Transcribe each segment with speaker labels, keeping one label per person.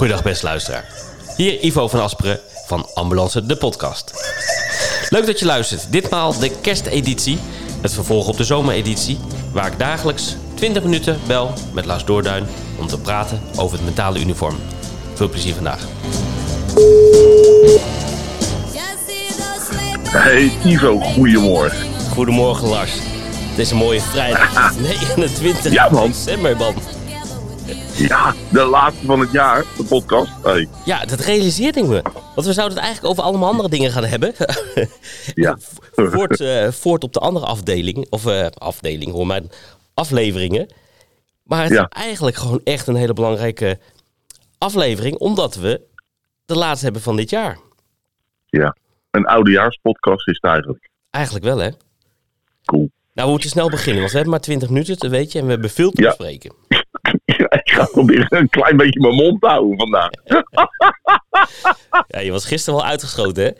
Speaker 1: Goedendag beste luisteraar. Hier Ivo van Asperen van Ambulance de podcast. Leuk dat je luistert. Ditmaal de kersteditie, het vervolg op de zomereditie, waar ik dagelijks 20 minuten bel met Lars Doorduin om te praten over het mentale uniform. Veel plezier vandaag.
Speaker 2: Hey Ivo, goedemorgen.
Speaker 1: Goedemorgen Lars. Het is een mooie vrijdag. 29
Speaker 2: Ja, man.
Speaker 1: december man.
Speaker 2: Ja, de laatste van het jaar, de podcast. Hey.
Speaker 1: Ja, dat realiseerde ik me. Want we zouden het eigenlijk over allemaal andere dingen gaan hebben.
Speaker 2: Ja.
Speaker 1: voort, eh, voort op de andere afdeling. Of eh, afdeling hoor, maar afleveringen. Maar het
Speaker 2: Ja.
Speaker 1: is eigenlijk gewoon echt een hele belangrijke aflevering. Omdat we de laatste hebben van dit jaar.
Speaker 2: ja. Een oudejaarspodcast is het eigenlijk.
Speaker 1: Eigenlijk wel hè.
Speaker 2: Cool.
Speaker 1: Nou, we moeten snel beginnen. Want we hebben maar 20 minuten, dat weet je. En we hebben veel te
Speaker 2: Ja.
Speaker 1: bespreken.
Speaker 2: Ik ga proberen een klein beetje mijn mond te houden vandaag.
Speaker 1: Ja, je was gisteren wel uitgeschoten hè.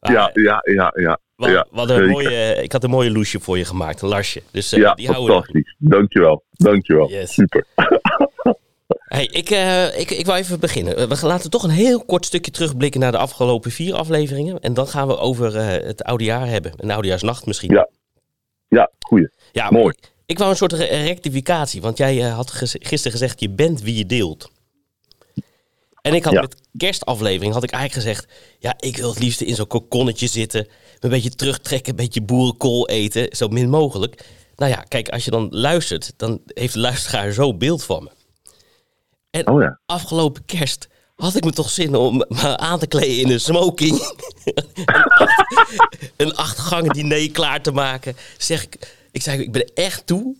Speaker 1: Maar
Speaker 2: Ja, ja, ja, ja.
Speaker 1: we hadden een
Speaker 2: zeker.
Speaker 1: mooie, ik had een mooie loesje voor je gemaakt. Een Larsje. Dus eh,
Speaker 2: Ja,
Speaker 1: die
Speaker 2: fantastisch. Dankjewel. Dankjewel.
Speaker 1: Yes.
Speaker 2: Super.
Speaker 1: Hey, ik, eh, ik, ik wou even beginnen. Eh, We laten toch een heel kort stukje terugblikken naar de afgelopen vier afleveringen. En dan gaan we over eh, het oude jaar hebben. Een oudejaarsnacht misschien.
Speaker 2: Ja. Ja, goeie.
Speaker 1: Ja,
Speaker 2: mooi.
Speaker 1: Ik, wou een soort re- rectificatie. Want jij eh, had gisteren gezegd, je bent wie je deelt. En ik had
Speaker 2: Ja.
Speaker 1: met kerstaflevering had ik eigenlijk gezegd... Ja, ik wil het liefst in zo'n kokonnetje zitten. Een beetje terugtrekken, een beetje boerenkool eten. Zo min mogelijk. Nou ja, kijk, als je dan luistert... dan heeft de luisteraar zo beeld van me. En
Speaker 2: Oh ja.
Speaker 1: afgelopen kerst had ik me toch zin om me aan te kleden in een smoking. een, acht, een diner klaar te maken. Zeg ik, ik zei, ik ben er echt toe.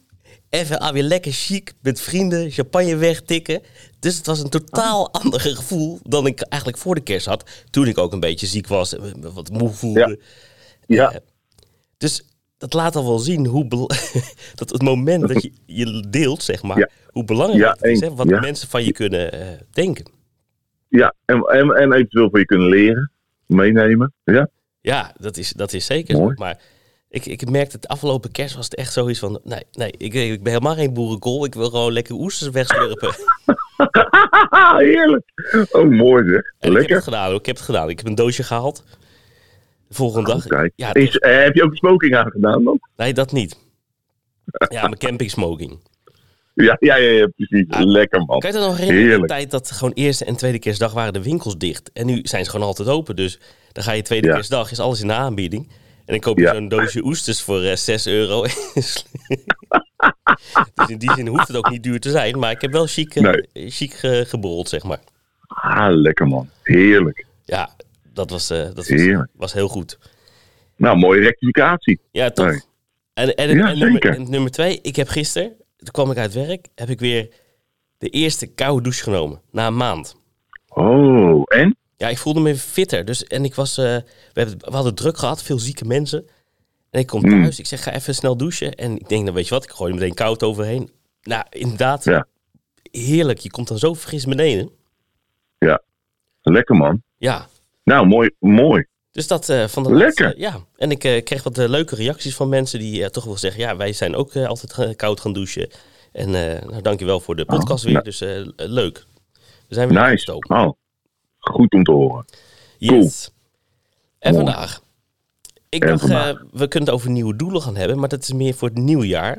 Speaker 1: Even aan weer lekker chic met vrienden, champagne wegtikken. Dus het was een totaal ander gevoel dan ik eigenlijk voor de kerst had. Toen ik ook een beetje ziek was en me wat moe voelde.
Speaker 2: Ja.
Speaker 1: Eh, dus dat laat al wel zien hoe dat het moment dat je je deelt, zeg maar,
Speaker 2: Ja.
Speaker 1: hoe belangrijk
Speaker 2: Ja,
Speaker 1: het is. Hè? Wat
Speaker 2: Ja.
Speaker 1: mensen van je kunnen eh, denken.
Speaker 2: Ja, en, en, en eventueel voor je kunnen leren. Meenemen. Ja.
Speaker 1: Ja, dat is, dat is zeker
Speaker 2: Mooi.
Speaker 1: zo. Maar ik, ik merkte het afgelopen kerst was het echt zoiets van... Nee, nee ik, ik ben helemaal geen boerenkool. Ik wil gewoon lekker oesters wegslurpen.
Speaker 2: Heerlijk. Oh, mooi zeg.
Speaker 1: En ik heb
Speaker 2: Lekker.
Speaker 1: het gedaan. Ik heb het gedaan. Ik heb een doosje gehaald. De volgende dag...
Speaker 2: Kijk.
Speaker 1: Ja,
Speaker 2: Is, eh, heb je ook smoking aangedaan dan?
Speaker 1: nee, dat niet. Ja, mijn camping smoking.
Speaker 2: Ja, ja, ja, ja precies.
Speaker 1: Ah.
Speaker 2: Lekker man.
Speaker 1: Kan je dat nog herinneren? De tijd dat gewoon eerste en tweede kerstdag waren de winkels dicht. En nu zijn ze gewoon altijd open. Dus dan ga je tweede
Speaker 2: Ja.
Speaker 1: kerstdag, is alles in de aanbieding. En dan koop je
Speaker 2: Ja.
Speaker 1: zo'n doosje oesters voor eh 6 euro. dus in die zin hoeft het ook niet duur te zijn. Maar ik heb wel chic, chic ge- geborreld, zeg maar.
Speaker 2: Ah, lekker man. Heerlijk.
Speaker 1: Ja, dat was, eh, dat was,
Speaker 2: Heerlijk.
Speaker 1: was heel goed.
Speaker 2: Nou, mooie rectificatie.
Speaker 1: Ja, toch?
Speaker 2: Nee.
Speaker 1: En, en,
Speaker 2: Ja,
Speaker 1: en nummer, en nummer twee, ik heb gisteren, toen kwam ik uit werk, heb ik weer de eerste koude douche genomen. Na een maand.
Speaker 2: Oh, en?
Speaker 1: Ja, ik voelde me fitter. Dus, en ik was, eh, we, hebben, we hadden druk gehad, veel zieke mensen. En ik kom
Speaker 2: Mm.
Speaker 1: thuis, ik zeg ga even snel douchen. En ik denk, nou weet je wat, ik gooi er meteen koud overheen. Nou, inderdaad,
Speaker 2: Ja.
Speaker 1: heerlijk. Je komt dan zo fris beneden.
Speaker 2: Lekker man.
Speaker 1: Ja,
Speaker 2: Nou, mooi. mooi.
Speaker 1: dus dat eh, van de
Speaker 2: Lekker.
Speaker 1: laatste- ja, en ik eh, kreeg wat leuke reacties van mensen die toch wel zeggen... ja, wij zijn ook altijd koud gaan douchen. En nou, dankjewel voor de podcast weer.
Speaker 2: ja.
Speaker 1: Dus leuk. We zijn weer
Speaker 2: Nice. Oh, goed om te horen. cool.
Speaker 1: Yes. En vandaag. Ik
Speaker 2: En
Speaker 1: dacht,
Speaker 2: vandaag.
Speaker 1: eh, we kunnen het over nieuwe doelen gaan hebben, maar dat is meer voor het nieuwjaar.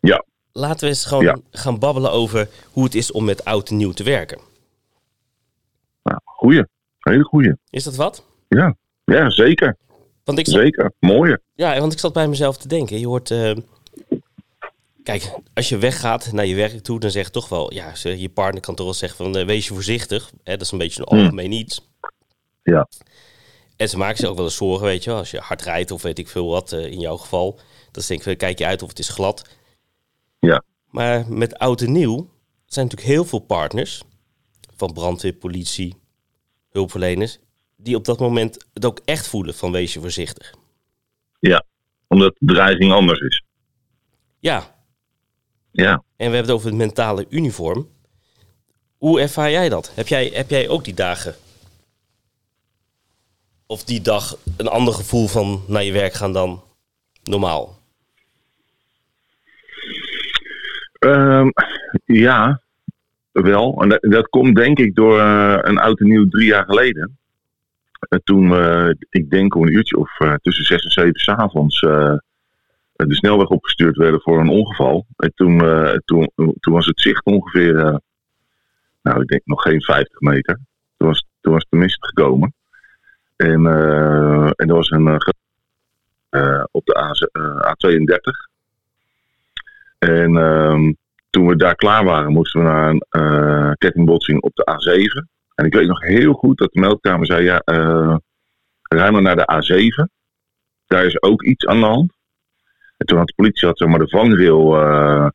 Speaker 2: Ja.
Speaker 1: Laten we eens gewoon
Speaker 2: Ja.
Speaker 1: gaan babbelen over hoe het is om met oud en nieuw te werken.
Speaker 2: Nou, goeie. Hele goeie.
Speaker 1: Is dat wat?
Speaker 2: Ja. Ja, zeker.
Speaker 1: Want ik zat,
Speaker 2: Zeker. Mooie.
Speaker 1: ja, want ik zat bij mezelf te denken. Je hoort, eh, kijk, als je weggaat naar je werk toe, dan zegt toch wel, ja, je partner kan toch wel zeggen van, eh, wees je voorzichtig. Hè, dat is een beetje een
Speaker 2: Hmm.
Speaker 1: algemeen iets.
Speaker 2: Ja.
Speaker 1: En ze maken zich ook wel eens zorgen, weet je. Als je hard rijdt of weet ik veel wat, eh, in jouw geval. Dan denk ik, kijk je uit of het is glad.
Speaker 2: Ja.
Speaker 1: Maar met oud en nieuw zijn natuurlijk heel veel partners. Van brandweer, politie, hulpverleners. Die op dat moment het ook echt voelen van wees je voorzichtig.
Speaker 2: Omdat de dreiging anders is.
Speaker 1: Ja,
Speaker 2: Ja.
Speaker 1: en we hebben het over het mentale uniform. Hoe ervaar jij dat? Heb jij, heb jij ook die dagen? Of die dag een ander gevoel van naar je werk gaan dan normaal?
Speaker 2: Ehm, ja. wel. En dat, dat komt denk ik door eh, een oud en nieuw drie jaar geleden. Eh, toen we, ik denk om een uurtje of eh, tussen zes en zeven s'avonds eh de snelweg opgestuurd werden voor een ongeval. En toen, eh, toen, toen was het zicht ongeveer, eh, nou ik denk nog geen 50 meter. Toen was, toen was de mist gekomen. En, eh, en er was een eh, eh, op de A, eh, A32. En ehm, toen we daar klaar waren, moesten we naar een eh, kettingbotsing op de A7. En ik weet nog heel goed dat de meldkamer zei: ja, eh rij maar naar de A7. Daar is ook iets aan de hand. En toen had de politie had, zeg maar, de vangrail, eh,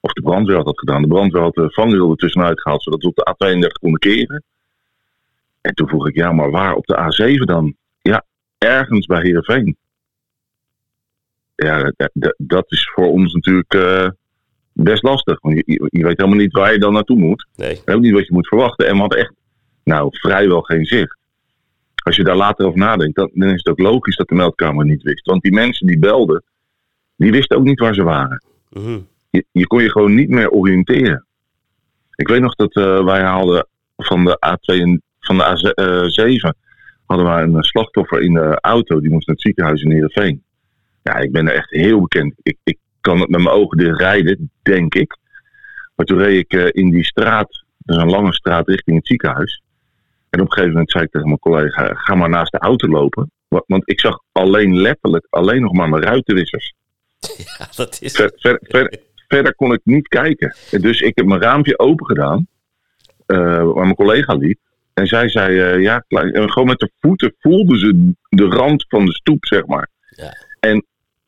Speaker 2: of de brandweer had dat gedaan. De brandweer had de vangrail er tussenuit gehaald, zodat we op de A32 konden keren. En toen vroeg ik, ja, maar waar op de A7 dan? Ja, ergens bij Heerenveen. Ja, dat, is voor ons natuurlijk eh, best lastig. Want je, weet helemaal niet waar je dan naartoe moet.
Speaker 1: Nee.
Speaker 2: En ook niet wat je moet verwachten. En we hadden echt, nou, vrijwel geen zicht. Als je daar later over nadenkt, dan, dan is het ook logisch dat de meldkamer niet wist. Want die mensen die belden, die wisten ook niet waar ze waren.
Speaker 1: Mhm.
Speaker 2: Je, je kon je gewoon niet meer oriënteren. Ik weet nog dat eh, wij haalden van de A2 en van de A7 hadden we een slachtoffer in de auto. Die moest naar het ziekenhuis in Heerenveen. Ja, ik ben er echt heel bekend. Ik, ik kan het met mijn ogen dicht rijden, denk ik. Maar toen reed ik eh, in die straat, dat is een lange straat richting het ziekenhuis. En op een gegeven moment zei ik tegen mijn collega, ga maar naast de auto lopen. Wa- Want ik zag alleen letterlijk, alleen nog maar mijn ruitenwissers.
Speaker 1: Ja, dat is...
Speaker 2: Ver- ver- ver- verder kon ik niet kijken. Dus ik heb mijn raampje open gedaan, eh, waar mijn collega liep. En zij zei, eh, ja, en gewoon met de voeten voelden ze de rand van de stoep, zeg maar.
Speaker 1: Ja.
Speaker 2: En,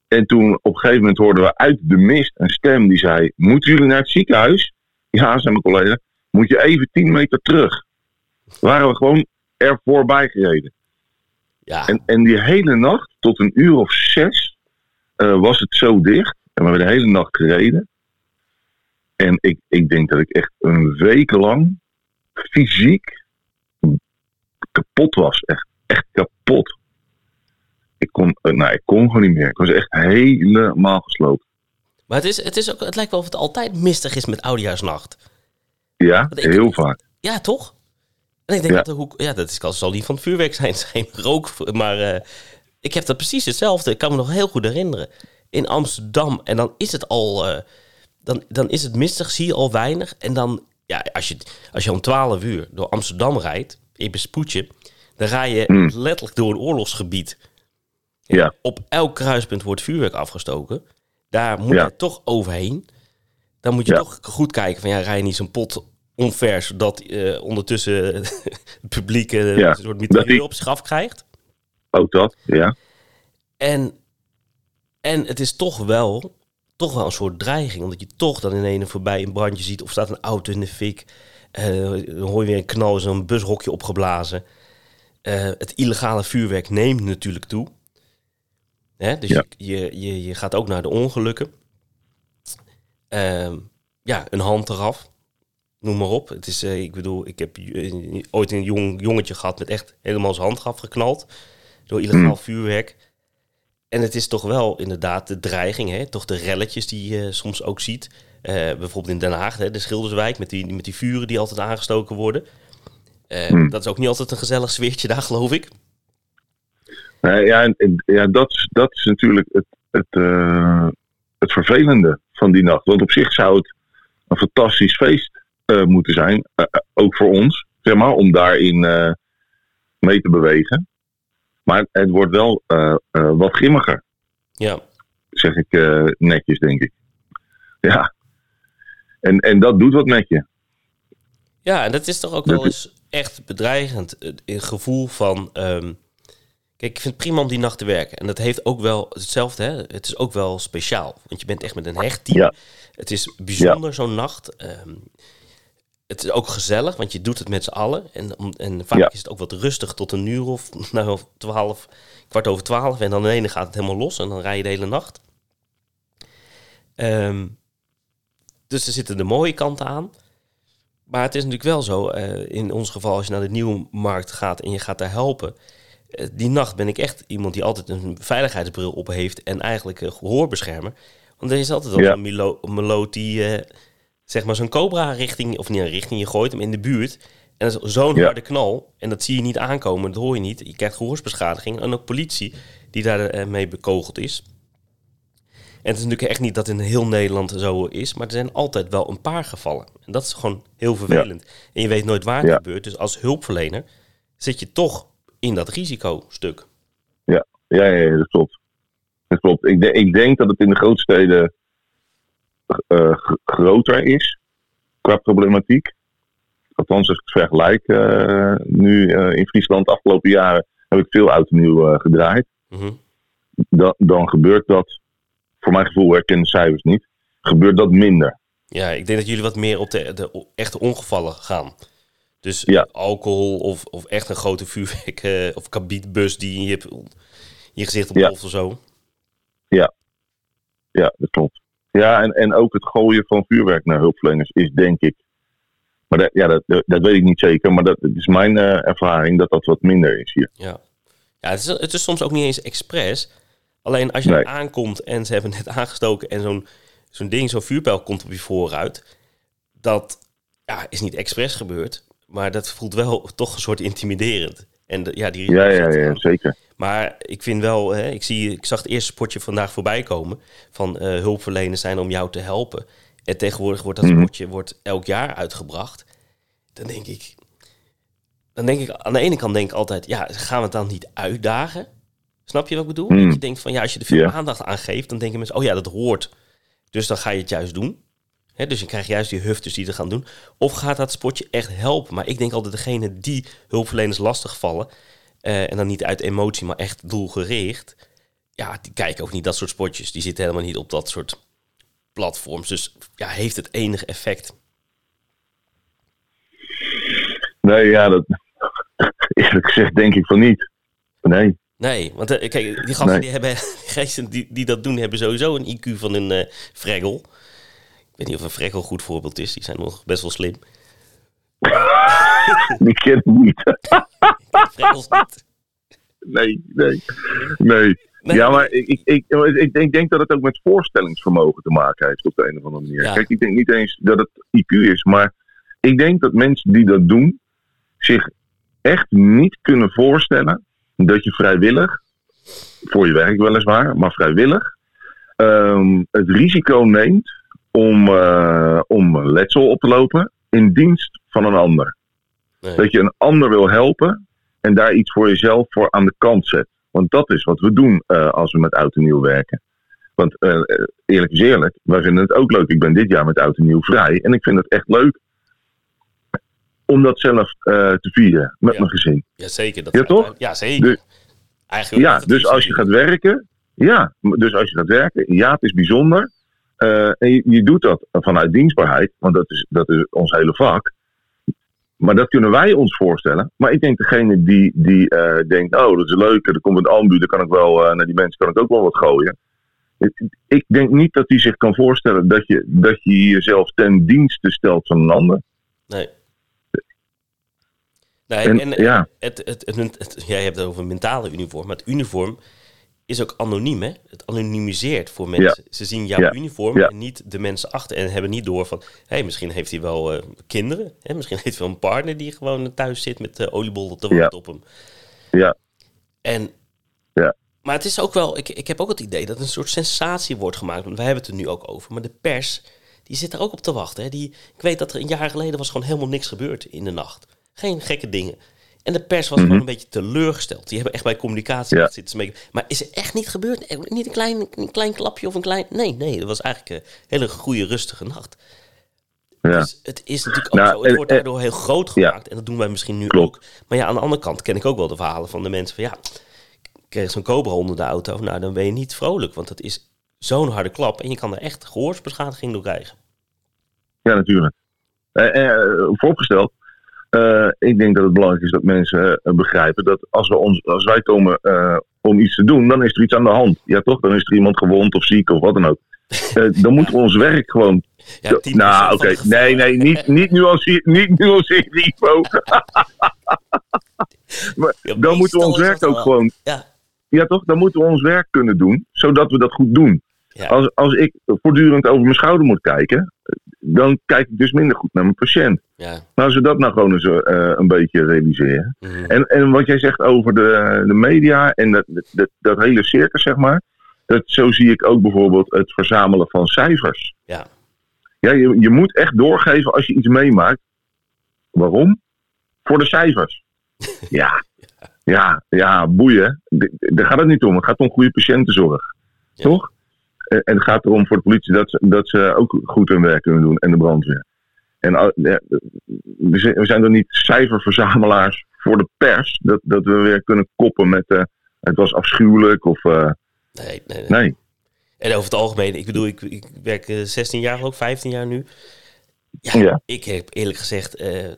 Speaker 2: en toen op een gegeven moment hoorden we uit de mist een stem die zei, moeten jullie naar het ziekenhuis? Ja, zei mijn collega, moet je even 10 meter terug. Waren we gewoon er voorbij gereden.
Speaker 1: Ja,
Speaker 2: En, en die hele nacht, tot een uur of zes, was het zo dicht. En we hebben de hele nacht gereden. En ik, ik denk dat ik echt een week lang fysiek kapot was. Echt, echt kapot. Ik kon, eh, nou, ik kon gewoon niet meer. Ik was echt helemaal gesloopt.
Speaker 1: maar het, is, het, is ook, het lijkt wel of het altijd mistig is met Oudejaarsnacht.
Speaker 2: Ja, heel vaak.
Speaker 1: Ja, toch? En ik denk
Speaker 2: Ja.
Speaker 1: dat de hoek... Ja, dat is, zal niet van het vuurwerk zijn. Het is geen rook. Maar eh, ik heb dat precies hetzelfde. Ik kan me nog heel goed herinneren. In Amsterdam. En dan is het al... eh, dan, dan is het mistig, zie je al weinig. En dan... Ja, als je, als je om 12 uur door Amsterdam rijdt... In bespoetje... Dan rij je
Speaker 2: Hmm.
Speaker 1: letterlijk door een oorlogsgebied.
Speaker 2: Ja.
Speaker 1: Op elk kruispunt wordt vuurwerk afgestoken. Daar moet
Speaker 2: Ja.
Speaker 1: je toch overheen. Dan moet je
Speaker 2: Ja.
Speaker 1: toch goed kijken van ja, rij je niet zo'n pot onvers zodat eh, ondertussen het publiek eh, een soort
Speaker 2: dat
Speaker 1: mitrailleur
Speaker 2: die-
Speaker 1: op zich af krijgt.
Speaker 2: Ook dat, ja.
Speaker 1: En, en het is toch wel, toch wel een soort dreiging. Omdat je toch dan in een voorbij een brandje ziet of staat een auto in de fik. eh, dan hoor je weer een knal, is een bushokje opgeblazen. Eh, het illegale vuurwerk neemt natuurlijk toe. Hè? Dus
Speaker 2: Ja.
Speaker 1: je, je, je, gaat ook naar de ongelukken. Ehm, ja, een hand eraf. Noem maar op. Het is, eh, ik bedoel, ik heb eh, ooit een jong jongetje gehad met echt helemaal zijn hand afgeknald. Door illegaal vuurwerk. En het is toch wel inderdaad de dreiging, hè? toch de relletjes die je soms ook ziet. Eh, bijvoorbeeld in Den Haag, hè, de Schilderswijk, met die, met die vuren die altijd aangestoken worden. Eh, Dat is ook niet altijd een gezellig sfeertje daar, geloof ik.
Speaker 2: Nee, ja, ja dat, is, dat is natuurlijk het, het, eh, het vervelende van die nacht. Want op zich zou het een fantastisch feest moeten zijn. ook voor ons, zeg maar, om daarin mee te bewegen. Maar het wordt wel eh, eh, wat grimmiger,
Speaker 1: Ja,
Speaker 2: zeg ik eh, netjes, denk ik. Ja. En, en dat doet wat met je.
Speaker 1: ja en dat is toch ook
Speaker 2: Dat
Speaker 1: wel eens echt bedreigend. Het gevoel van... ehm, kijk, ik vind het prima om die nacht te werken. En dat heeft ook wel hetzelfde, hè? het is ook wel speciaal. Want je bent echt met een hecht team.
Speaker 2: Ja.
Speaker 1: Het is bijzonder, zo'n nacht. Ehm, het is ook gezellig, want je doet het met z'n allen. En, en vaak
Speaker 2: Ja.
Speaker 1: is het ook wat rustig tot een uur of nou, twaalf, kwart over twaalf. En dan de ene gaat het helemaal los en dan rij je de hele nacht. Ehm, dus er zitten de mooie kanten aan. Maar het is natuurlijk wel zo, eh, in ons geval als je naar de nieuwe markt gaat en je gaat daar helpen. eh, die nacht ben ik echt iemand die altijd een veiligheidsbril op heeft en eigenlijk een gehoorbeschermer. Want er is altijd wel
Speaker 2: Ja.
Speaker 1: een melo- meloot die eh, zeg maar zo'n cobra richting, of niet een richting, je gooit hem in de buurt. En dat is zo'n
Speaker 2: Ja.
Speaker 1: harde knal. En dat zie je niet aankomen, dat hoor je niet. Je krijgt gehoorsbeschadiging. En ook politie die daarmee mee bekogeld is. En het is natuurlijk echt niet dat in heel Nederland zo is. Maar er zijn altijd wel een paar gevallen. En dat is gewoon heel vervelend. En je weet nooit waar het
Speaker 2: Ja.
Speaker 1: gebeurt. Dus als hulpverlener zit je toch in dat risicostuk.
Speaker 2: Ja, ja, ja, dat klopt. Dat klopt. Ik, de- ik denk dat het in de grootsteden eh, groter is qua problematiek. Althans, als ik het vergelijk eh, nu eh, in Friesland de afgelopen jaren heb ik veel oud en nieuw eh, gedraaid.
Speaker 1: Mhm.
Speaker 2: Dan, dan gebeurt dat, voor mijn gevoel herken de cijfers niet, gebeurt dat minder.
Speaker 1: Ja, ik denk dat jullie wat meer op de, de echte ongevallen gaan. Dus
Speaker 2: Ja.
Speaker 1: alcohol of, of echt een grote vuurwerk eh, of kabietbus die je, je gezicht
Speaker 2: Ja.
Speaker 1: ontploft of zo.
Speaker 2: Ja, dat klopt. Ja, en, en ook het gooien van vuurwerk naar hulpverleners is denk ik. Maar dat, ja, dat, dat, weet ik niet zeker, maar dat is mijn eh, ervaring dat dat wat minder is hier.
Speaker 1: Ja, ja het, is, het is soms ook niet eens expres. Alleen als je
Speaker 2: Nee.
Speaker 1: aankomt en ze hebben net aangestoken en zo'n zo'n ding, zo'n vuurpijl komt op je vooruit. Dat ja, is niet expres gebeurd, maar dat voelt wel toch een soort intimiderend. En de- ja, die
Speaker 2: Ja, ja, ja, zeker.
Speaker 1: Maar ik vind wel, hè, ik, zie, ik zag het eerste spotje vandaag voorbij komen van eh, hulpverleners zijn om jou te helpen. En tegenwoordig wordt dat
Speaker 2: Mhm.
Speaker 1: spotje wordt elk jaar uitgebracht. Dan denk ik, dan denk ik aan de ene kant denk ik altijd, ja, gaan we het dan niet uitdagen? Snap je wat ik bedoel?
Speaker 2: Mhm.
Speaker 1: Dat je denkt van, ja, als je er veel aandacht aan geeft, dan denken mensen, oh ja, dat hoort. Dus dan ga je het juist doen. Dus je krijgt juist die hufters die het gaan doen. Of gaat dat spotje echt helpen? Maar ik denk altijd degene die hulpverleners lastigvallen... eh en dan niet uit emotie, maar echt doelgericht... ja, die kijken ook niet dat soort spotjes. Die zitten helemaal niet op dat soort platforms. Dus ja, heeft het enig effect?
Speaker 2: Nee, ja, dat. Eerlijk gezegd denk ik van niet. Nee.
Speaker 1: Nee, want eh, kijk, die gasten
Speaker 2: Nee.
Speaker 1: die hebben, die die, die dat doen, hebben sowieso een IQ van een fregel. Ik weet niet of een fregel goed voorbeeld is. Die zijn nog best wel slim.
Speaker 2: Die ken ik niet.
Speaker 1: Fregels niet.
Speaker 2: Nee, nee. Nee.
Speaker 1: Nee,
Speaker 2: ja, maar ik, ik, ik, ik, denk, ik denk dat het ook met voorstellingsvermogen te maken heeft op de een of andere manier.
Speaker 1: Ja.
Speaker 2: Kijk, ik denk niet eens dat het IQ is, maar ik denk dat mensen die dat doen zich echt niet kunnen voorstellen dat je vrijwillig, voor je werk weliswaar, maar vrijwillig, ehm, het risico neemt om, eh, om letsel op te lopen in dienst van een ander.
Speaker 1: Nee.
Speaker 2: Dat je een ander wil helpen en daar iets voor jezelf voor aan de kant zet. Want dat is wat we doen eh, als we met oud en nieuw werken. Want eh, eerlijk is eerlijk, wij vinden het ook leuk. Ik ben dit jaar met oud en nieuw vrij. En ik vind het echt leuk om dat zelf te vieren met
Speaker 1: Ja.
Speaker 2: mijn gezin.
Speaker 1: Jazeker. Dat
Speaker 2: Ja, toch?
Speaker 1: Ja, zeker.
Speaker 2: Dus-
Speaker 1: Eigenlijk
Speaker 2: Ja, dus als je gaat werken, ja, dus als je gaat werken, ja, het is bijzonder. Eh, en je, je doet dat vanuit dienstbaarheid, want dat is, dat is ons hele vak. Maar dat kunnen wij ons voorstellen. Maar ik denk degene die, die eh, denkt, oh, dat is leuk, er komt een ambu, dan kan ik wel, eh, naar die mensen kan ik ook wel wat gooien. Ik, ik denk niet dat hij zich kan voorstellen dat je, dat je jezelf ten dienste stelt van een ander.
Speaker 1: Nee. Nee,
Speaker 2: En,
Speaker 1: en,
Speaker 2: ja.
Speaker 1: het, het, het, het- jij hebt het over een mentale uniform, maar het uniform is ook anoniem, hè? Het anonimiseert voor mensen. Ze zien jouw
Speaker 2: Ja.
Speaker 1: uniform
Speaker 2: Ja.
Speaker 1: en niet de mensen achter en hebben niet door van, hé, hey, misschien heeft hij wel eh, kinderen, hè? Misschien heeft hij wel een partner die gewoon thuis zit met de oliebollen te wachten op hem.
Speaker 2: Ja.
Speaker 1: En,
Speaker 2: Ja.
Speaker 1: Maar het is ook wel, ik, ik heb ook het idee dat een soort sensatie wordt gemaakt, want wij hebben het er nu ook over, maar de pers, die zit er ook op te wachten. Hè? Die, ik weet dat er een jaar geleden was gewoon helemaal niks gebeurd in de nacht. Geen gekke dingen. En de pers was
Speaker 2: Mhm.
Speaker 1: gewoon een beetje teleurgesteld. Die hebben echt bij communicatie
Speaker 2: Ja.
Speaker 1: zitten smeken. Maar is er echt niet gebeurd? Eh, Niet een klein, een klein klapje of een klein... Nee, nee, dat was eigenlijk een hele goede, rustige nacht.
Speaker 2: Ja.
Speaker 1: Dus het is natuurlijk ook
Speaker 2: Nou,
Speaker 1: zo. Het
Speaker 2: en-
Speaker 1: wordt daardoor heel groot
Speaker 2: Ja.
Speaker 1: gemaakt. En dat doen wij misschien nu
Speaker 2: Klopt.
Speaker 1: ook. Maar ja, aan de andere kant ken ik ook wel de verhalen van de mensen van... Ja, ik kreeg zo'n cobra onder de auto. Nou, dan ben je niet vrolijk. Want dat is zo'n harde klap. En je kan er echt gehoorsbeschadiging door krijgen.
Speaker 2: Ja, natuurlijk. Eh, eh, vooropgesteld, eh, ik denk dat het belangrijk is dat mensen eh, begrijpen dat als, we ons, als wij komen eh, om iets te doen, dan is er iets aan de hand. Ja, toch? Dan is er iemand gewond of ziek of wat dan ook. Dan moeten we ons werk gewoon.
Speaker 1: Ja, 10%
Speaker 2: nou, oké. Nee, nee, niet, niet nuanceer, niet nuanceren, Ivo. maar
Speaker 1: Ja,
Speaker 2: dan moeten we ons werk ook
Speaker 1: wel-
Speaker 2: gewoon.
Speaker 1: Ja,
Speaker 2: Ja, toch? Dan moeten we ons werk kunnen doen, zodat we dat goed doen.
Speaker 1: ja.
Speaker 2: Als, als ik voortdurend over mijn schouder moet kijken, dan kijk ik dus minder goed naar mijn patiënt.
Speaker 1: Ja.
Speaker 2: Nou, als we dat nou gewoon eens eh, een beetje realiseren.
Speaker 1: Mhm.
Speaker 2: En, en wat jij zegt over de, de media en dat, dat, dat hele circus, zeg maar. Dat, zo zie ik ook bijvoorbeeld het verzamelen van cijfers.
Speaker 1: Ja.
Speaker 2: Ja, je, je moet echt doorgeven als je iets meemaakt. Waarom? Voor de cijfers. Ja, ja, ja, boeien. Daar gaat het niet om. Het gaat om goede patiëntenzorg.
Speaker 1: Ja.
Speaker 2: Toch? En en het gaat erom voor de politie dat ze, dat ze ook goed hun werk kunnen doen. En de brandweer. En ja, we zijn- er niet cijferverzamelaars voor de pers. Dat, dat we weer kunnen koppen met. eh, het was afschuwelijk of. eh,
Speaker 1: Nee, nee, nee.
Speaker 2: nee.
Speaker 1: En over het algemeen, ik bedoel, ik, ik werk eh, 16 jaar ook, 15 jaar nu. Ja,
Speaker 2: Ja.
Speaker 1: ik heb eerlijk gezegd eh,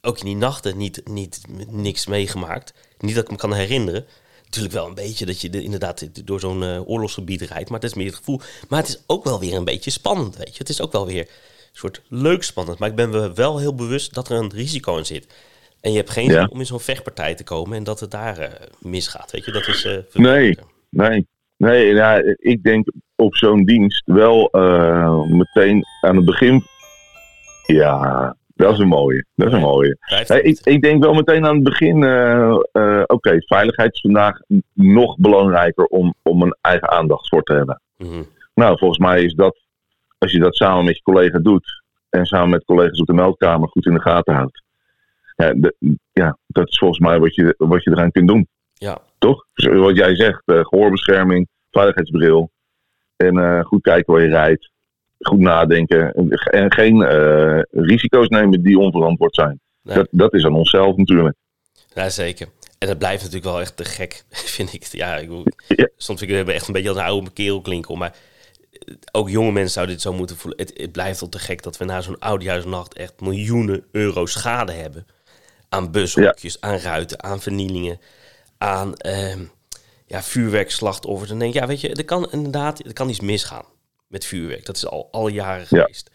Speaker 1: ook in die nachten niet, niet niks meegemaakt. Niet dat ik me kan herinneren. Natuurlijk wel een beetje dat je de- inderdaad door zo'n eh, oorlogsgebied rijdt, maar dat is meer het gevoel. Maar het is ook wel weer een beetje spannend, weet je. Het is ook wel weer een soort leuk spannend. Maar ik ben me wel heel bewust dat er een risico in zit. En je hebt geen
Speaker 2: Ja.
Speaker 1: zin om in zo'n vechtpartij te komen en dat het daar eh, misgaat, weet je. Dat is eh,
Speaker 2: Nee. Nee, nee ja, ik denk op zo'n dienst wel meteen aan het begin. Ja, dat is een mooie. Dat is een mooie. Ik, ik denk wel meteen aan het begin. eh, eh, Oké, veiligheid is vandaag nog belangrijker om, om een eigen aandacht voor te hebben.
Speaker 1: Mhm.
Speaker 2: Nou, volgens mij is dat, als je dat samen met je collega doet. en samen met collega's op de meldkamer goed in de gaten houdt. Ja, de- ja dat is volgens mij wat je, wat je eraan kunt doen
Speaker 1: Ja,
Speaker 2: toch? Dus Wat jij zegt, eh, gehoorbescherming, veiligheidsbril. En goed kijken waar je rijdt. Goed nadenken. En, en geen eh, risico's nemen die onverantwoord zijn.
Speaker 1: Nee.
Speaker 2: Dat, dat is aan onszelf natuurlijk.
Speaker 1: Ja, zeker. En het blijft natuurlijk wel echt te gek, vind ik. Ja, ik, bedoel,
Speaker 2: Ja.
Speaker 1: soms vind ik het echt een beetje als een oude kerel klinken. Maar eh, ook jonge mensen zouden dit zo moeten voelen. Het, het blijft wel te gek dat we na zo'n oudjaarsnacht echt miljoenen euro schade hebben. Aan bushokjes, aan ruiten, aan vernielingen, aan ehm, ja, vuurwerkslachtoffers. En denk ja, weet je, er kan inderdaad er kan iets misgaan met vuurwerk. Dat is al alle jaren
Speaker 2: Ja.
Speaker 1: geweest.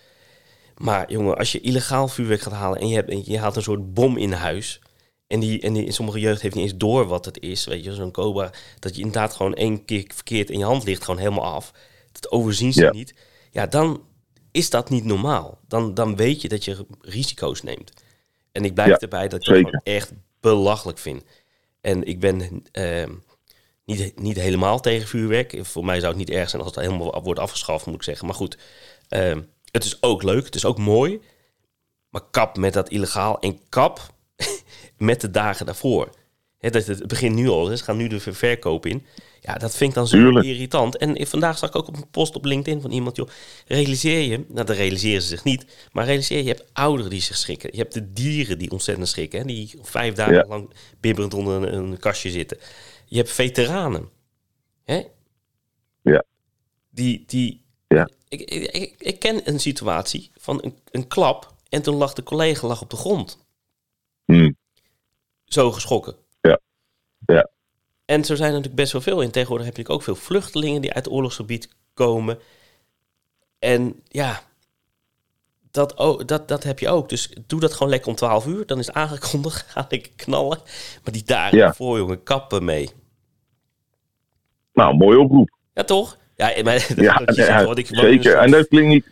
Speaker 1: Maar jongen, als je illegaal vuurwerk gaat halen en je, hebt, en je haalt een soort bom in huis. En, die, en die, in sommige jeugd heeft niet eens door wat het is. Weet je, zo'n cobra. Dat je inderdaad gewoon één keer verkeerd in je hand ligt, gewoon helemaal af. Dat overzien ze
Speaker 2: Ja.
Speaker 1: niet. Ja, dan is dat niet normaal. Dan, dan weet je dat je risico's neemt. En ik blijf
Speaker 2: Ja,
Speaker 1: erbij dat ik gewoon echt belachelijk vind. En ik ben ehm, niet, niet helemaal tegen vuurwerk. Voor mij zou het niet erg zijn als het helemaal wordt afgeschaft, moet ik zeggen. Maar goed, ehm, het is ook leuk, het is ook mooi. Maar kap met dat illegaal en kap met de dagen daarvoor. Dat het begint nu al, ze gaan nu de ver- verkoop in. Ja, dat vind ik dan zo irritant. En vandaag zag ik ook op een post op LinkedIn van iemand, joh, realiseer je, nou dat realiseren ze zich niet, maar realiseer je, je hebt ouderen die zich schrikken. Je hebt de dieren die ontzettend schrikken, hè, die vijf dagen
Speaker 2: Ja.
Speaker 1: lang bibberend onder een, een kastje zitten. Je hebt veteranen. Hè?
Speaker 2: Ja.
Speaker 1: Die, die
Speaker 2: Ja.
Speaker 1: ik, ik, ik, ken een situatie van een, een klap en toen lag de collega lag op de grond.
Speaker 2: Hmm.
Speaker 1: Zo geschrokken.
Speaker 2: Ja. Ja.
Speaker 1: En zo zijn er natuurlijk best wel veel. En tegenwoordig heb je ook veel vluchtelingen die uit het oorlogsgebied komen. En ja, dat, o- dat, dat heb je ook. Dus doe dat gewoon lekker om 12 uur. Dan is het aangekondigd, ga ik knallen. Maar die dagen
Speaker 2: Ja.
Speaker 1: voor jongen, kappen mee.
Speaker 2: Nou, mooie oproep.
Speaker 1: Ja, toch? Ja, maar, zegt, ik
Speaker 2: zeker.
Speaker 1: soort-
Speaker 2: En dat klinkt niet,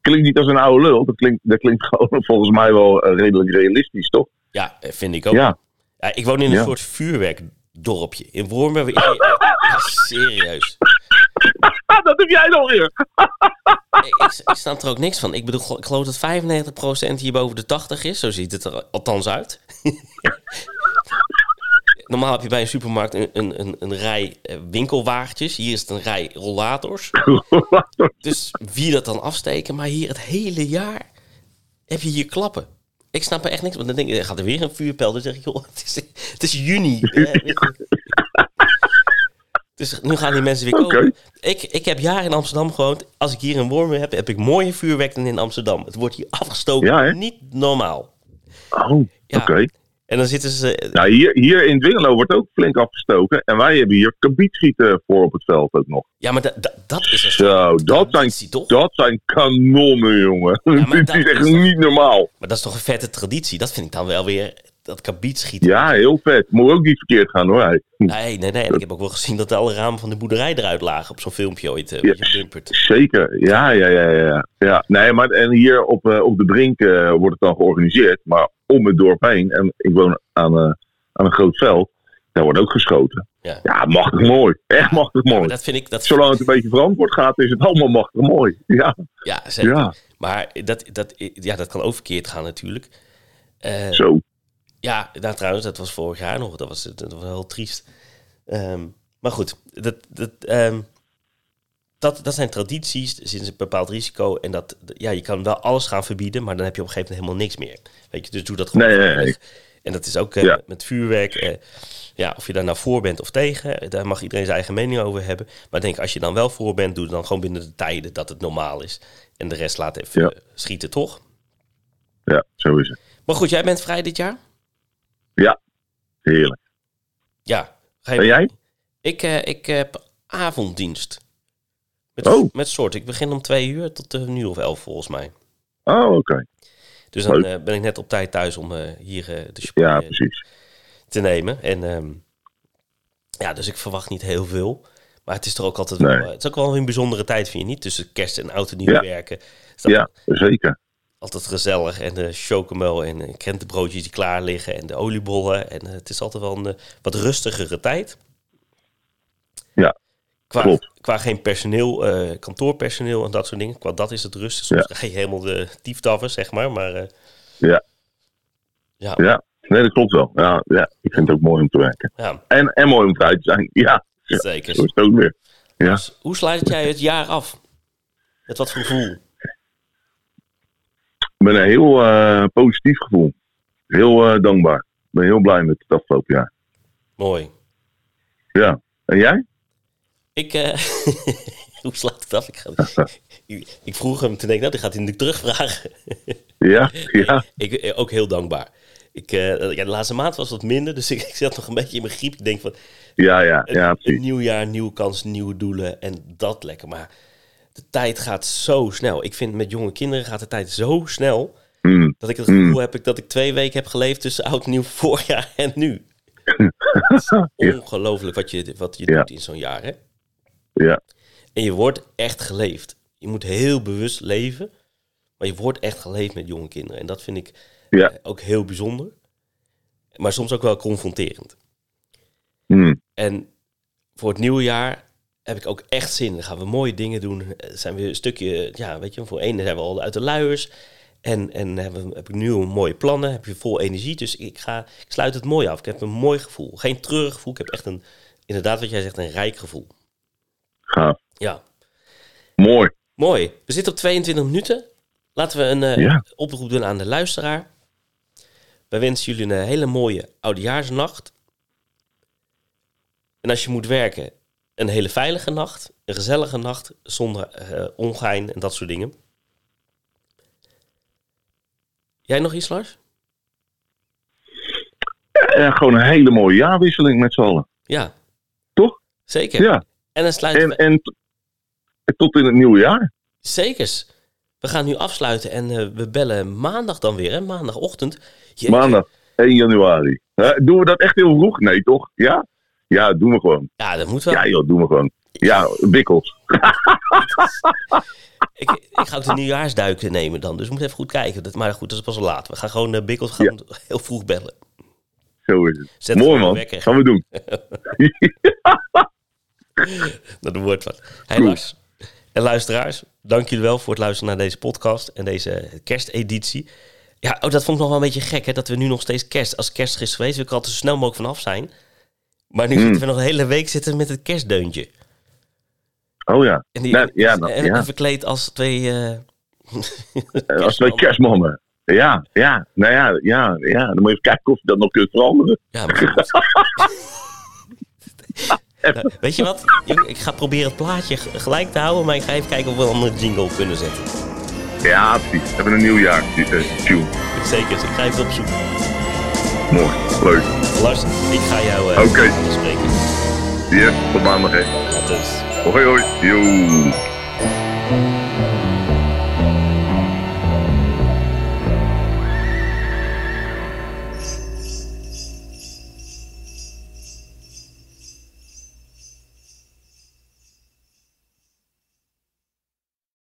Speaker 2: klinkt niet als een oude lul. Dat klinkt, dat klinkt gewoon volgens mij wel eh, redelijk realistisch, toch?
Speaker 1: Ja, vind ik ook.
Speaker 2: Ja.
Speaker 1: Ja, ik woon in een
Speaker 2: Ja.
Speaker 1: soort vuurwerkdorpje. In Wormer. Ja, serieus.
Speaker 2: Dat heb jij nog weer.
Speaker 1: Ik, ik, ik snap er ook niks van. Ik bedoel, ik geloof dat 95% hier boven de 80 is. Zo ziet het er althans uit. Normaal heb je bij een supermarkt een, een, een, een rij eh, winkelwagentjes. Hier is het een rij rollators. Dus wie dat dan afsteken. Maar hier het hele jaar heb je hier klappen. Ik snap er echt niks van. Dan denk ik, gaat er weer een vuurpijl. Dan zeg ik, joh, het is, het is juni. Dus nu gaan die mensen weer komen. Ik, ik heb jaren in Amsterdam gewoond. Als ik hier een worm heb, heb ik mooie vuurwerk dan in Amsterdam. Het wordt hier afgestoken.
Speaker 2: Ja?
Speaker 1: Niet normaal.
Speaker 2: Oh,
Speaker 1: Ja.
Speaker 2: oké.
Speaker 1: En dan zitten ze...
Speaker 2: Nou, hier, hier in Dwingelo wordt ook flink afgestoken. En wij hebben hier kabiedschieten voor op het veld ook nog.
Speaker 1: Ja, maar da- da- dat is een
Speaker 2: Zo,
Speaker 1: soort
Speaker 2: dat zijn,
Speaker 1: toch?
Speaker 2: dat zijn kanonnen, jongen. Dit
Speaker 1: dat
Speaker 2: is echt
Speaker 1: is
Speaker 2: niet normaal.
Speaker 1: Maar dat is toch een vette traditie? Dat vind ik dan wel weer dat kabiet schieten.
Speaker 2: Ja, heel vet. Moet ook niet verkeerd gaan hoor.
Speaker 1: Nee, nee, nee. En ik heb ook wel gezien dat alle ramen van de boerderij eruit lagen op zo'n filmpje ooit. eh,
Speaker 2: Ja,
Speaker 1: je.
Speaker 2: Zeker, ja, ja, ja, ja. ja. Nee, maar en hier op, eh, op de Brink eh, wordt het dan georganiseerd, maar om het dorp heen. En ik woon aan, eh, aan een groot veld, daar wordt ook geschoten.
Speaker 1: Ja.
Speaker 2: Ja, machtig mooi. Echt machtig mooi.
Speaker 1: dat vind ik... Dat,
Speaker 2: Zolang het een beetje verantwoord gaat, is het allemaal machtig mooi. Ja,
Speaker 1: ja, zeker.
Speaker 2: ja,
Speaker 1: Maar dat, dat, ja, dat kan ook verkeerd gaan natuurlijk.
Speaker 2: Zo.
Speaker 1: Ja, nou, trouwens, dat was vorig jaar nog. Dat was, dat was heel triest. Ehm, maar goed, dat, dat, ehm, dat, dat zijn tradities, zit een bepaald risico. En dat, ja, je kan wel alles gaan verbieden, maar dan heb je op een gegeven moment helemaal niks meer. Weet je, dus doe dat gewoon
Speaker 2: Nee, nee.
Speaker 1: En dat is ook eh,
Speaker 2: Ja.
Speaker 1: met vuurwerk. eh, ja, of je daar nou voor bent of tegen, daar mag iedereen zijn eigen mening over hebben. Maar denk, als je dan wel voor bent, doe het dan gewoon binnen de tijden dat het normaal is. En de rest laat even
Speaker 2: Ja.
Speaker 1: schieten, toch?
Speaker 2: Ja, zo is het.
Speaker 1: Maar goed, jij bent vrij dit jaar?
Speaker 2: Heerlijk.
Speaker 1: Ja. Ga je
Speaker 2: En jij?
Speaker 1: Ik, eh, ik heb avonddienst. Met,
Speaker 2: Oh.
Speaker 1: met soort. Ik begin om twee uur tot uh, nu of elf volgens mij.
Speaker 2: Oh, oké.
Speaker 1: Dus dan eh, ben ik net op tijd thuis om eh, hier eh, de
Speaker 2: Ja,
Speaker 1: sport
Speaker 2: precies.
Speaker 1: te nemen. En ehm, ja, dus ik verwacht niet heel veel. Maar het is toch ook altijd
Speaker 2: Nee.
Speaker 1: wel, het is ook wel een bijzondere tijd, vind je niet? Tussen kerst en oud en nieuw
Speaker 2: Ja.
Speaker 1: werken.
Speaker 2: Ja, zeker.
Speaker 1: Altijd gezellig. En de chocomel en de krentenbroodjes die klaar liggen. En de oliebollen. En eh, het is altijd wel een eh, wat rustigere tijd.
Speaker 2: Ja,
Speaker 1: Qua,
Speaker 2: klopt.
Speaker 1: qua geen personeel, eh, kantoorpersoneel en dat soort dingen. Qua dat is het rustig. Soms ga je helemaal de tieftaffen, zeg maar. Maar eh,
Speaker 2: Ja.
Speaker 1: ja,
Speaker 2: Ja, nee, dat klopt wel. Ja, ja, ik vind het ook mooi om te werken.
Speaker 1: ja,
Speaker 2: En, en mooi om vrij te zijn. Ja, ja
Speaker 1: zeker.
Speaker 2: zo is het ook weer. Ja.
Speaker 1: Dus hoe sluit jij het jaar af? Met wat gevoel?
Speaker 2: Met een heel eh, positief gevoel. Heel eh, dankbaar. Ik ben heel blij met het afgelopen jaar.
Speaker 1: Mooi.
Speaker 2: Ja. En jij?
Speaker 1: Ik, eh, hoe slaat het af? Ik, ga, ik, ik vroeg hem, toen denk ik, nou, die gaat hij natuurlijk terugvragen.
Speaker 2: Ja, ja.
Speaker 1: ik, ook heel dankbaar. Ik, ja, de laatste maand was wat minder, dus ik, ik zat nog een beetje in mijn griep. Ik denk van,
Speaker 2: Ja, ja,
Speaker 1: een,
Speaker 2: ja,
Speaker 1: een
Speaker 2: precies.
Speaker 1: nieuw jaar, nieuwe kansen, nieuwe doelen en dat lekker. Maar de tijd gaat zo snel. Ik vind met jonge kinderen gaat de tijd zo snel,
Speaker 2: Mm,
Speaker 1: dat ik het gevoel heb ik, dat ik twee weken heb geleefd tussen oud nieuw vorig jaar en nu. Ongelooflijk wat je, wat je
Speaker 2: Ja.
Speaker 1: doet in zo'n jaar, hè?
Speaker 2: ja,
Speaker 1: En je wordt echt geleefd. Je moet heel bewust leven. Maar je wordt echt geleefd met jonge kinderen. En dat vind ik
Speaker 2: ja.
Speaker 1: eh, ook heel bijzonder. Maar soms ook wel confronterend.
Speaker 2: Mm,
Speaker 1: En voor het nieuwe jaar heb ik ook echt zin. Dan gaan we mooie dingen doen. Eh, Zijn we een stukje, ja, weet je, voor één zijn we al uit de luiers. En, en hebben, heb ik nu mooie plannen. Heb je vol energie. Dus ik, ga, ik sluit het mooi af. Ik heb een mooi gevoel. Geen treurig gevoel. Ik heb echt een, inderdaad wat jij zegt, een rijk gevoel.
Speaker 2: gaaf.
Speaker 1: Ja.
Speaker 2: Mooi.
Speaker 1: Mooi. We zitten op 22 minuten. Laten we een eh,
Speaker 2: Ja.
Speaker 1: oproep doen aan de luisteraar. Wij wensen jullie een hele mooie oudejaarsnacht. En als je moet werken, een hele veilige nacht. Een gezellige nacht zonder eh, ongein en dat soort dingen. Jij nog iets, Lars?
Speaker 2: En gewoon een hele mooie jaarwisseling met z'n allen.
Speaker 1: Ja.
Speaker 2: Toch?
Speaker 1: Zeker.
Speaker 2: Ja.
Speaker 1: En dan sluiten
Speaker 2: En, tot in het nieuwe jaar.
Speaker 1: Zekers. We gaan nu afsluiten en eh, we bellen maandag dan weer, hè? Maandagochtend. Jeetje.
Speaker 2: Maandag 1 januari. Doen we dat echt heel vroeg? Nee, toch? Ja? Ja, doen we gewoon.
Speaker 1: Ja, dat moet wel.
Speaker 2: Ja, joh, doen we gewoon. Ja, bikkels.
Speaker 1: Ik, ik ga ook de nieuwjaarsduiken nemen dan, dus we moeten even goed kijken. Dat, maar goed, dat is pas laat. We gaan gewoon uh, Bikkels gaan heel vroeg bellen.
Speaker 2: Zo is het.
Speaker 1: Zet
Speaker 2: Mooi man.
Speaker 1: wekker.
Speaker 2: Gaan we doen.
Speaker 1: Dat wordt wat. Hey
Speaker 2: Cool.
Speaker 1: Lars en luisteraars, dank jullie wel voor het luisteren naar deze podcast en deze kersteditie. Ja, oh, dat vond ik nog wel een beetje gek, hè, dat we nu nog steeds kerst, als kerst is geweest, wil ik er altijd zo snel mogelijk vanaf zijn. Maar nu
Speaker 2: Hmm.
Speaker 1: zitten we nog de hele week zitten met het kerstdeuntje.
Speaker 2: Oh ja.
Speaker 1: En die
Speaker 2: Nou, ja,
Speaker 1: en,
Speaker 2: ja.
Speaker 1: en verkleed als twee... eh,
Speaker 2: Als twee kerstmannen. Ja, ja, nou ja, ja, ja. Dan moet je even kijken of je dat nog kunt veranderen.
Speaker 1: Ja, maar goed. Nou, weet je wat? Ik, ik ga proberen het plaatje gelijk te houden, maar ik ga even kijken of we een andere jingle kunnen zetten.
Speaker 2: Ja, precies. We hebben een nieuwjaar. eh, tune.
Speaker 1: Zeker, dus ik ga even opzoeken.
Speaker 2: Mooi. Leuk.
Speaker 1: Lars, ik ga jou eh,
Speaker 2: uh, okay.
Speaker 1: spreken.
Speaker 2: Ja, tot maandag hè.
Speaker 1: Tot dus.
Speaker 2: Hoi hoi. Yo.